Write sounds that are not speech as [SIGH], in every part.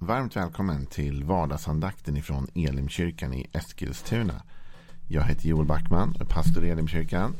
Varmt välkommen till vardagsandakten ifrån Elimkyrkan i Eskilstuna. Jag heter Joel Backman och är pastor i Elimkyrkan.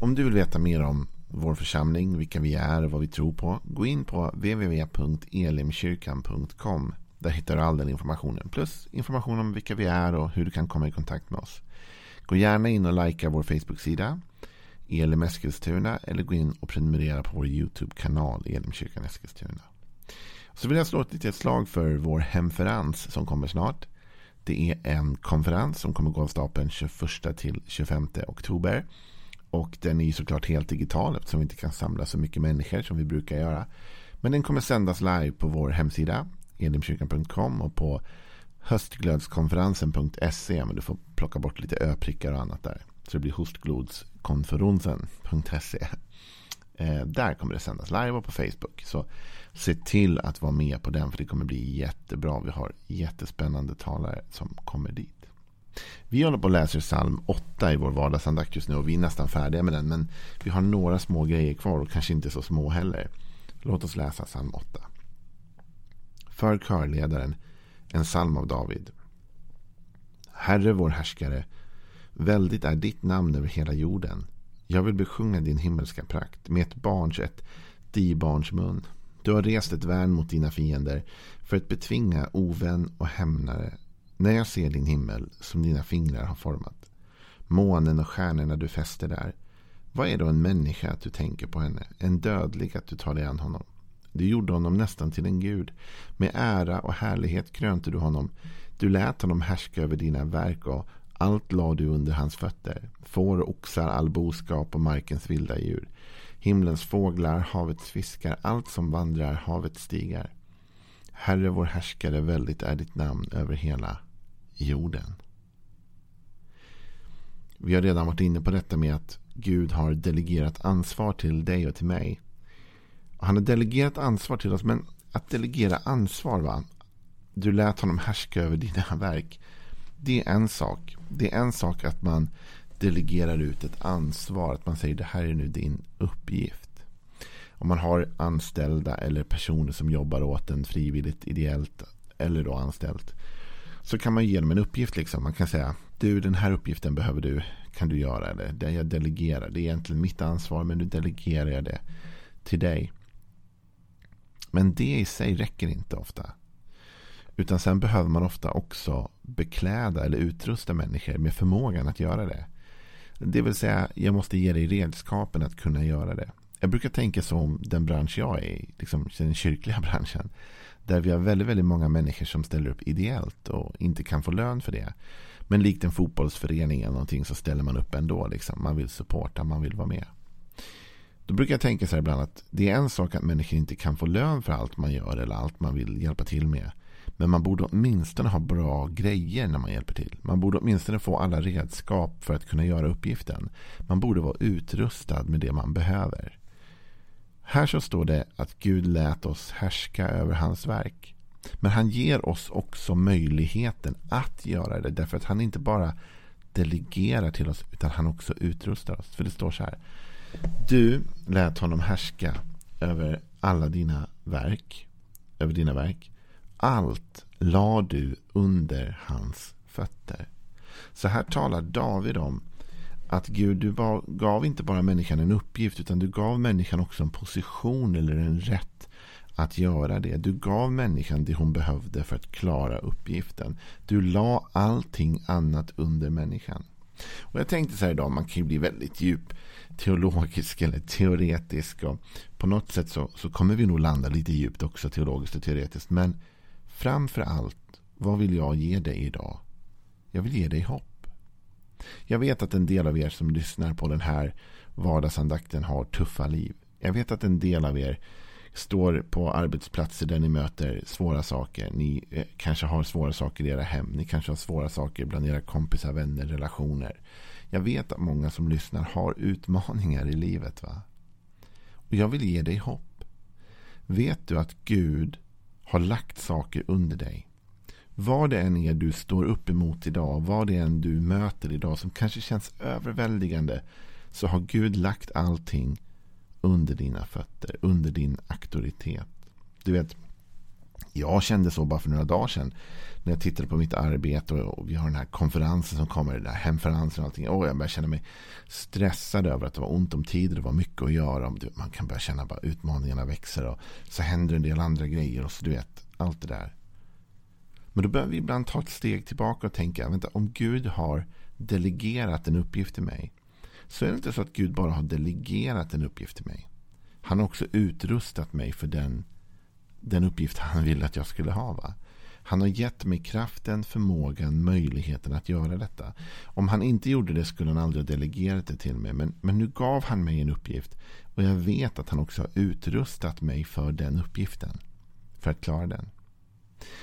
Om du vill veta mer om vår församling, vilka vi är och vad vi tror på, gå in på www.elimkyrkan.com. Där hittar du all den informationen, plus information om vilka vi är och hur du kan komma i kontakt med oss. Gå gärna in och likea vår Facebook-sida, Elim Eskilstuna, eller gå in och prenumerera på vår YouTube-kanal, Elimkyrkan Eskilstuna. Så vill jag slå ett litet slag för vår hemferens som kommer snart. Det är en konferens som kommer gå av stapeln 21 till 25 oktober. Och den är ju såklart helt digital eftersom vi inte kan samla så mycket människor som vi brukar göra. Men den kommer sändas live på vår hemsida elimkyrkan.com och på höstglödskonferensen.se. Men du får plocka bort lite öprickar och annat där. Så det blir hostglodskonferensen.se. Eh, där kommer det sändas live och på Facebook. Så se till att vara med på den för det kommer bli jättebra. Vi har jättespännande talare som kommer dit. Vi håller på att läsa psalm 8 i vår vardagsandakt just nu och vi är nästan färdiga med den. Men vi har några små grejer kvar och kanske inte så små heller. Låt oss läsa psalm 8. För körledaren, en psalm av David. Herre vår härskare, väldigt är ditt namn över hela jorden. Jag vill besjunga din himmelska prakt med ett barns, ett dibarns mun. Du har rest ett värn mot dina fiender för att betvinga ovän och hämnare när jag ser din himmel som dina fingrar har format. Månen och stjärnorna du fäster där. Vad är då en människa att du tänker på henne? En dödlig att du tar dig an honom? Du gjorde honom nästan till en gud. Med ära och härlighet krönte du honom. Du lät honom härska över dina verk och allt lade du under hans fötter. Får och oxar, all boskap och markens vilda djur. Himlens fåglar, havets fiskar, allt som vandrar, havets stigar. Herre vår härskare, väldigt är ditt namn över hela jorden. Vi har redan varit inne på detta med att Gud har delegerat ansvar till dig och till mig. Han har delegerat ansvar till oss, men att delegera ansvar, va? Du lät honom härska över dina verk. Det är en sak. Det är en sak att man delegerar ut ett ansvar. Att man säger det här är nu din uppgift. Om man har anställda eller personer som jobbar åt en frivilligt, ideellt eller då anställt. Så kan man ge dem en uppgift. Liksom. Man kan säga du den här uppgiften behöver du. Kan du göra det? Det jag delegerar. Det är egentligen mitt ansvar men nu delegerar jag det till dig. Men det i sig räcker inte ofta. Utan sen behöver man ofta också bekläda eller utrusta människor med förmågan att göra det. Det vill säga, jag måste ge dig redskapen att kunna göra det. Jag brukar tänka som den bransch jag är i, liksom den kyrkliga [LAUGHS] branschen. Där vi har väldigt, väldigt många människor som ställer upp ideellt och inte kan få lön för det. Men likt en fotbollsförening eller någonting så ställer man upp ändå. Liksom. Man vill supporta, man vill vara med. Då brukar jag tänka så här ibland att det är en sak att människor inte kan få lön för allt man gör eller allt man vill hjälpa till med. Men man borde åtminstone ha bra grejer när man hjälper till. Man borde åtminstone få alla redskap för att kunna göra uppgiften. Man borde vara utrustad med det man behöver. Här så står det att Gud lät oss härska över hans verk. Men han ger oss också möjligheten att göra det. Därför att han inte bara delegerar till oss utan han också utrustar oss. För det står så här. Du lät honom härska över alla dina verk. Över dina verk. Allt la du under hans fötter. Så här talar David om att Gud, du gav inte bara människan en uppgift utan du gav människan också en position eller en rätt att göra det. Du gav människan det hon behövde för att klara uppgiften. Du la allting annat under människan. Och Jag tänkte så här idag, man kan ju bli väldigt djup teologisk eller teoretisk. Och på något sätt så, så kommer vi nog landa lite djupt också teologiskt och teoretiskt. Men framför allt, vad vill jag ge dig idag? Jag vill ge dig hopp. Jag vet att en del av er som lyssnar på den här vardagsandakten har tuffa liv. Jag vet att en del av er står på arbetsplatser där ni möter svåra saker. Ni eh, kanske har svåra saker i era hem. Ni kanske har svåra saker bland era kompisar, vänner, relationer. Jag vet att många som lyssnar har utmaningar i livet. va? Och Jag vill ge dig hopp. Vet du att Gud har lagt saker under dig? Vad det än är du står upp emot idag, vad det än du möter idag som kanske känns överväldigande, så har Gud lagt allting under dina fötter, under din auktoritet. Du vet, jag kände så bara för några dagar sedan. När jag tittade på mitt arbete och vi har den här konferensen som kommer. Den här hemferensen och allting. Och jag började känna mig stressad över att det var ont om tid. och Det var mycket att göra. Man kan börja känna att utmaningarna växer. Och så händer en del andra grejer. Och så du vet, allt det där. Men då behöver vi ibland ta ett steg tillbaka och tänka. Vänta, om Gud har delegerat en uppgift till mig. Så är det inte så att Gud bara har delegerat en uppgift till mig. Han har också utrustat mig för den den uppgift han ville att jag skulle ha. Va? Han har gett mig kraften, förmågan, möjligheten att göra detta. Om han inte gjorde det skulle han aldrig ha delegerat det till mig. Men, men nu gav han mig en uppgift. Och jag vet att han också har utrustat mig för den uppgiften. För att klara den.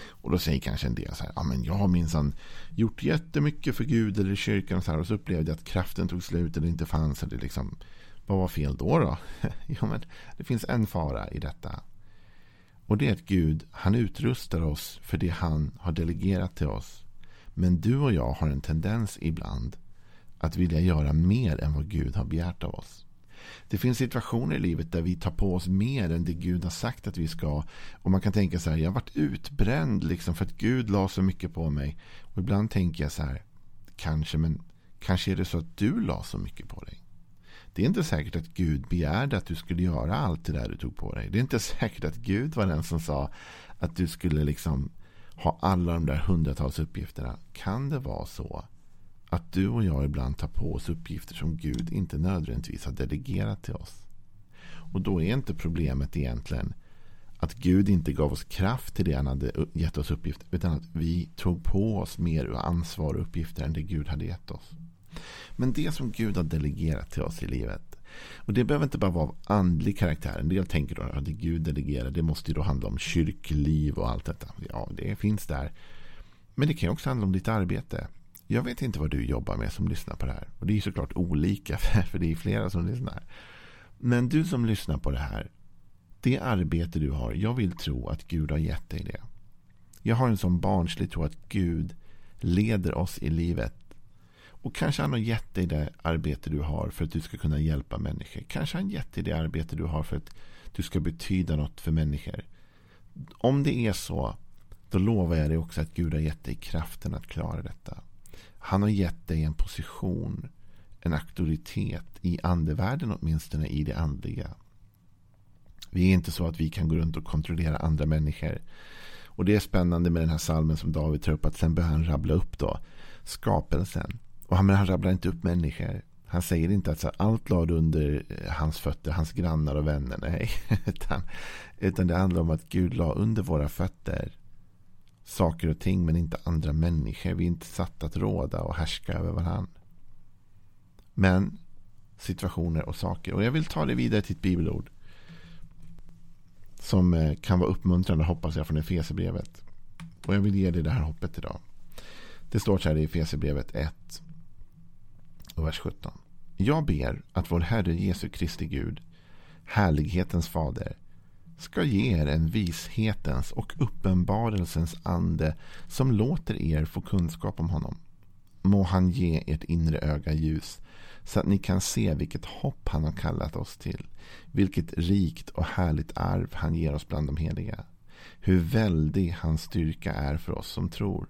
Och då säger kanske en del så här. Ja men jag har minsann gjort jättemycket för Gud eller i kyrkan. Och så, här, och så upplevde jag att kraften tog slut eller inte fanns. Eller liksom, vad var fel då då? [LAUGHS] jo men det finns en fara i detta. Och det är att Gud, han utrustar oss för det han har delegerat till oss. Men du och jag har en tendens ibland att vilja göra mer än vad Gud har begärt av oss. Det finns situationer i livet där vi tar på oss mer än det Gud har sagt att vi ska. Och man kan tänka så här, jag har varit utbränd liksom för att Gud la så mycket på mig. Och ibland tänker jag så här, kanske, men kanske är det så att du la så mycket på dig. Det är inte säkert att Gud begärde att du skulle göra allt det där du tog på dig. Det är inte säkert att Gud var den som sa att du skulle liksom ha alla de där hundratals uppgifterna. Kan det vara så att du och jag ibland tar på oss uppgifter som Gud inte nödvändigtvis har delegerat till oss? Och då är inte problemet egentligen att Gud inte gav oss kraft till det han hade gett oss uppgift. Utan att vi tog på oss mer ansvar och uppgifter än det Gud hade gett oss. Men det som Gud har delegerat till oss i livet. Och det behöver inte bara vara av andlig karaktär. En del tänker då att det Gud delegerar det måste ju då handla om kyrkliv och allt detta. Ja, det finns där. Men det kan ju också handla om ditt arbete. Jag vet inte vad du jobbar med som lyssnar på det här. Och det är såklart olika [LAUGHS] för det är flera som lyssnar. Men du som lyssnar på det här. Det arbete du har, jag vill tro att Gud har gett dig det. Jag har en sån barnslig tro att Gud leder oss i livet och kanske han har gett dig det arbete du har för att du ska kunna hjälpa människor. Kanske han gett dig det arbete du har för att du ska betyda något för människor. Om det är så, då lovar jag dig också att Gud har gett dig kraften att klara detta. Han har gett dig en position, en auktoritet i andevärlden åtminstone i det andliga. Vi är inte så att vi kan gå runt och kontrollera andra människor. Och det är spännande med den här salmen som David tar upp att sen börjar han rabbla upp då skapelsen. Och han, han rabblar inte upp människor. Han säger inte att så, allt lade under eh, hans fötter, hans grannar och vänner. Nej, [LAUGHS] utan, utan det handlar om att Gud la under våra fötter saker och ting men inte andra människor. Vi är inte satt att råda och härska över varandra. Men situationer och saker. Och jag vill ta det vidare till ett bibelord. Som eh, kan vara uppmuntrande hoppas jag från Efesierbrevet. Och jag vill ge dig det här hoppet idag. Det står så här i Efesierbrevet 1 och vers 17. Jag ber att vår Herre Jesu Kristi Gud, härlighetens fader, ska ge er en vishetens och uppenbarelsens ande som låter er få kunskap om honom. Må han ge ert inre öga ljus så att ni kan se vilket hopp han har kallat oss till. Vilket rikt och härligt arv han ger oss bland de heliga. Hur väldig hans styrka är för oss som tror.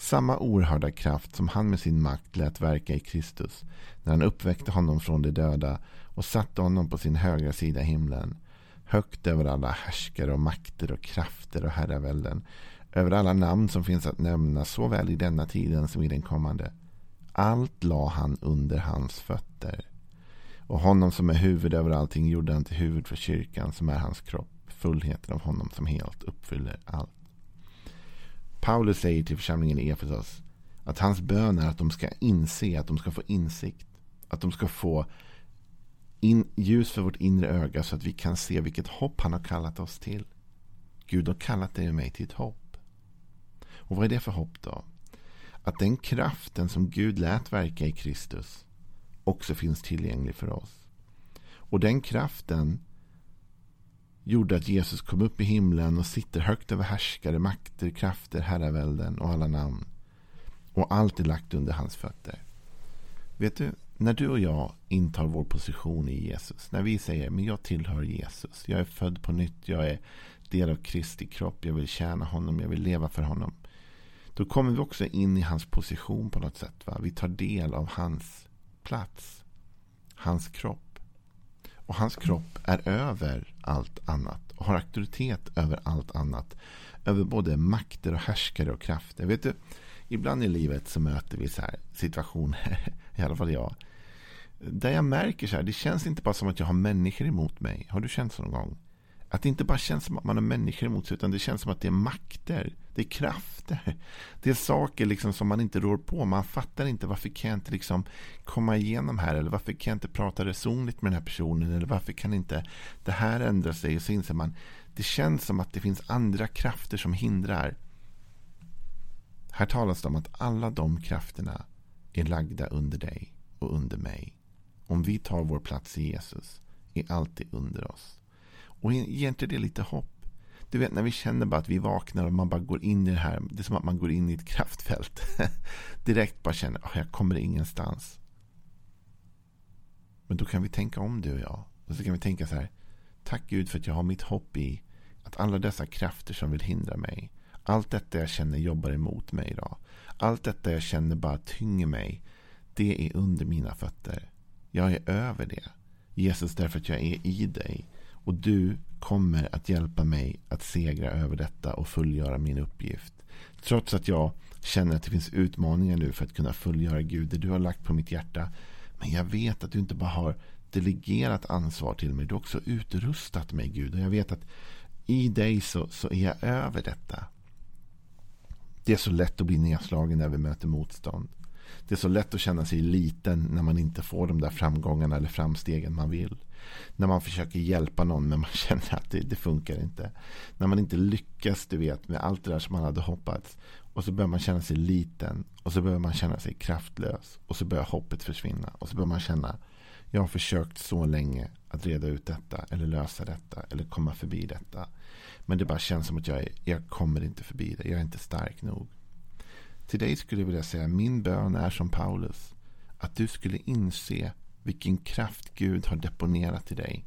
Samma oerhörda kraft som han med sin makt lät verka i Kristus när han uppväckte honom från de döda och satte honom på sin högra sida himlen. Högt över alla härskare och makter och krafter och herravälden. Över alla namn som finns att nämna såväl i denna tiden som i den kommande. Allt la han under hans fötter. Och honom som är huvud över allting gjorde han till huvud för kyrkan som är hans kropp. Fullheten av honom som helt uppfyller allt. Paulus säger till församlingen i Efesos att hans bön är att de ska inse, att de ska få insikt. Att de ska få in, ljus för vårt inre öga så att vi kan se vilket hopp han har kallat oss till. Gud har kallat dig och mig till ett hopp. Och vad är det för hopp då? Att den kraften som Gud lät verka i Kristus också finns tillgänglig för oss. Och den kraften gjorde att Jesus kom upp i himlen och sitter högt över härskare, makter, krafter, herravälden och alla namn. Och allt är lagt under hans fötter. Vet du, när du och jag intar vår position i Jesus, när vi säger men jag tillhör Jesus, jag är född på nytt, jag är del av Kristi kropp. Jag vill tjäna honom. Jag vill leva för honom. Då kommer vi också in i hans position på något sätt. Va? Vi tar del av hans plats. Hans kropp. Och hans kropp är över allt annat. Och har auktoritet över allt annat. Över både makter och härskare och krafter. Vet du, ibland i livet så möter vi så här situationer. [LAUGHS] I alla fall jag. Där jag märker så här. Det känns inte bara som att jag har människor emot mig. Har du känt så någon gång? Att det inte bara känns som att man har människor emot sig. Utan det känns som att det är makter. Det är krafter. Det är saker liksom som man inte rår på. Man fattar inte varför kan jag inte liksom komma igenom här. Eller varför kan jag inte prata resonligt med den här personen. Eller varför kan inte det här ändra sig. Och så inser man. Det känns som att det finns andra krafter som hindrar. Här talas det om att alla de krafterna är lagda under dig och under mig. Om vi tar vår plats i Jesus är allt det under oss. Och ger inte det lite hopp? Du vet när vi känner bara att vi vaknar och man bara går in i det här. Det är som att man går in i ett kraftfält. [LAUGHS] Direkt bara känner att jag kommer ingenstans. Men då kan vi tänka om du och jag. Och så kan vi tänka så här. Tack Gud för att jag har mitt hopp i att alla dessa krafter som vill hindra mig. Allt detta jag känner jobbar emot mig idag. Allt detta jag känner bara tynger mig. Det är under mina fötter. Jag är över det. Jesus därför att jag är i dig. Och du kommer att hjälpa mig att segra över detta och fullgöra min uppgift. Trots att jag känner att det finns utmaningar nu för att kunna fullgöra Gud, det du har lagt på mitt hjärta. Men jag vet att du inte bara har delegerat ansvar till mig, du har också utrustat mig Gud. Och jag vet att i dig så, så är jag över detta. Det är så lätt att bli nedslagen när vi möter motstånd. Det är så lätt att känna sig liten när man inte får de där framgångarna eller framstegen man vill. När man försöker hjälpa någon men man [LAUGHS] känner att det, det, funkar inte. När man inte lyckas du vet med allt det där som man hade hoppats. Och så börjar man känna sig liten. Och så börjar man känna sig kraftlös. Och så börjar hoppet försvinna. Och så börjar man känna jag har försökt så länge att reda ut detta. Eller lösa detta. Eller komma förbi detta. Men det bara känns som att jag, är, jag kommer inte förbi det. Jag är inte stark nog. Till dig skulle jag vilja säga min bön är som Paulus. Att du skulle inse vilken kraft Gud har deponerat i dig.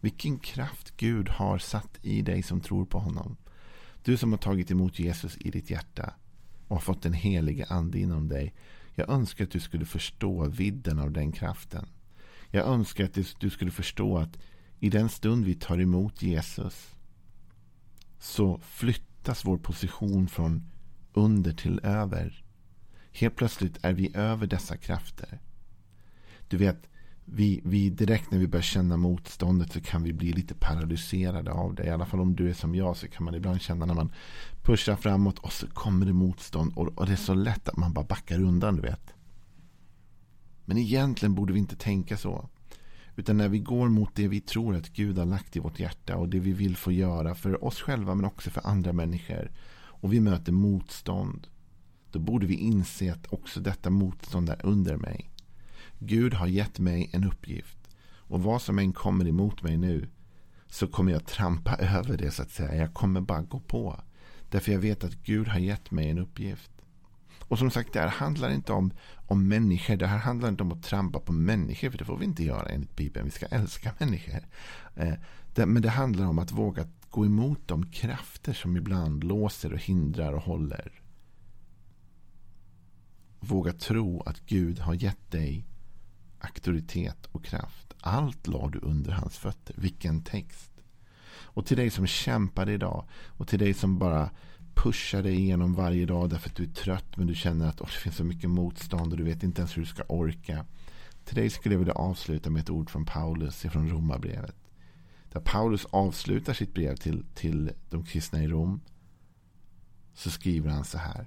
Vilken kraft Gud har satt i dig som tror på honom. Du som har tagit emot Jesus i ditt hjärta och har fått den helige ande inom dig. Jag önskar att du skulle förstå vidden av den kraften. Jag önskar att du skulle förstå att i den stund vi tar emot Jesus så flyttas vår position från under till över. Helt plötsligt är vi över dessa krafter. Du vet, vi, vi direkt när vi börjar känna motståndet så kan vi bli lite paralyserade av det. I alla fall om du är som jag så kan man ibland känna när man pushar framåt och så kommer det motstånd. Och, och det är så lätt att man bara backar undan, du vet. Men egentligen borde vi inte tänka så. Utan när vi går mot det vi tror att Gud har lagt i vårt hjärta och det vi vill få göra för oss själva men också för andra människor. Och vi möter motstånd. Då borde vi inse att också detta motstånd är under mig. Gud har gett mig en uppgift. Och vad som än kommer emot mig nu så kommer jag trampa [LAUGHS] över det så att säga. Jag kommer bara gå på. Därför jag vet att Gud har gett mig en uppgift. Och som sagt, det här handlar inte om, om människor. Det här handlar inte om att trampa på människor. För det får vi inte göra enligt Bibeln. Vi ska älska människor. Eh, det, men det handlar om att våga gå emot de krafter som ibland låser och hindrar och håller. Våga tro att Gud har gett dig auktoritet och kraft. Allt la du under hans fötter. Vilken text. Och till dig som kämpar idag. Och till dig som bara pushar dig igenom varje dag därför att du är trött. Men du känner att oh, det finns så mycket motstånd och du vet inte ens hur du ska orka. Till dig skulle jag vilja avsluta med ett ord från Paulus från Romarbrevet. Där Paulus avslutar sitt brev till, till de kristna i Rom. Så skriver han så här.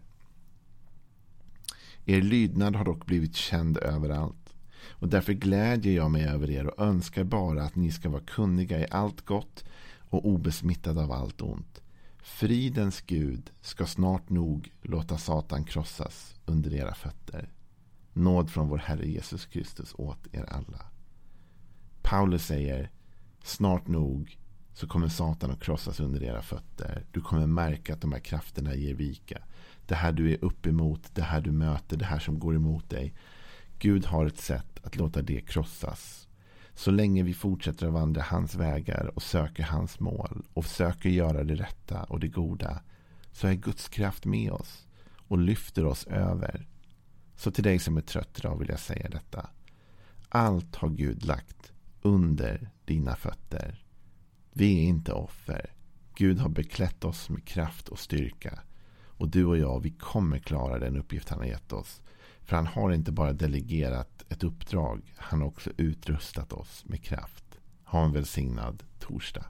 Er lydnad har dock blivit känd överallt. Och därför glädjer jag mig över er och önskar bara att ni ska vara kunniga i allt gott och obesmittade av allt ont. Fridens Gud ska snart nog låta Satan krossas under era fötter. Nåd från vår Herre Jesus Kristus åt er alla. Paulus säger snart nog så kommer Satan att krossas under era fötter. Du kommer märka att de här krafterna ger vika. Det här du är upp emot, det här du möter, det här som går emot dig. Gud har ett sätt att låta det krossas. Så länge vi fortsätter att vandra hans vägar och söker hans mål och försöker göra det rätta och det goda så är Guds kraft med oss och lyfter oss över. Så till dig som är trött idag vill jag säga detta. Allt har Gud lagt under dina fötter. Vi är inte offer. Gud har beklätt oss med kraft och styrka. Och du och jag, vi kommer klara den uppgift han har gett oss. För han har inte bara delegerat ett uppdrag. Han har också utrustat oss med kraft. Ha en välsignad torsdag.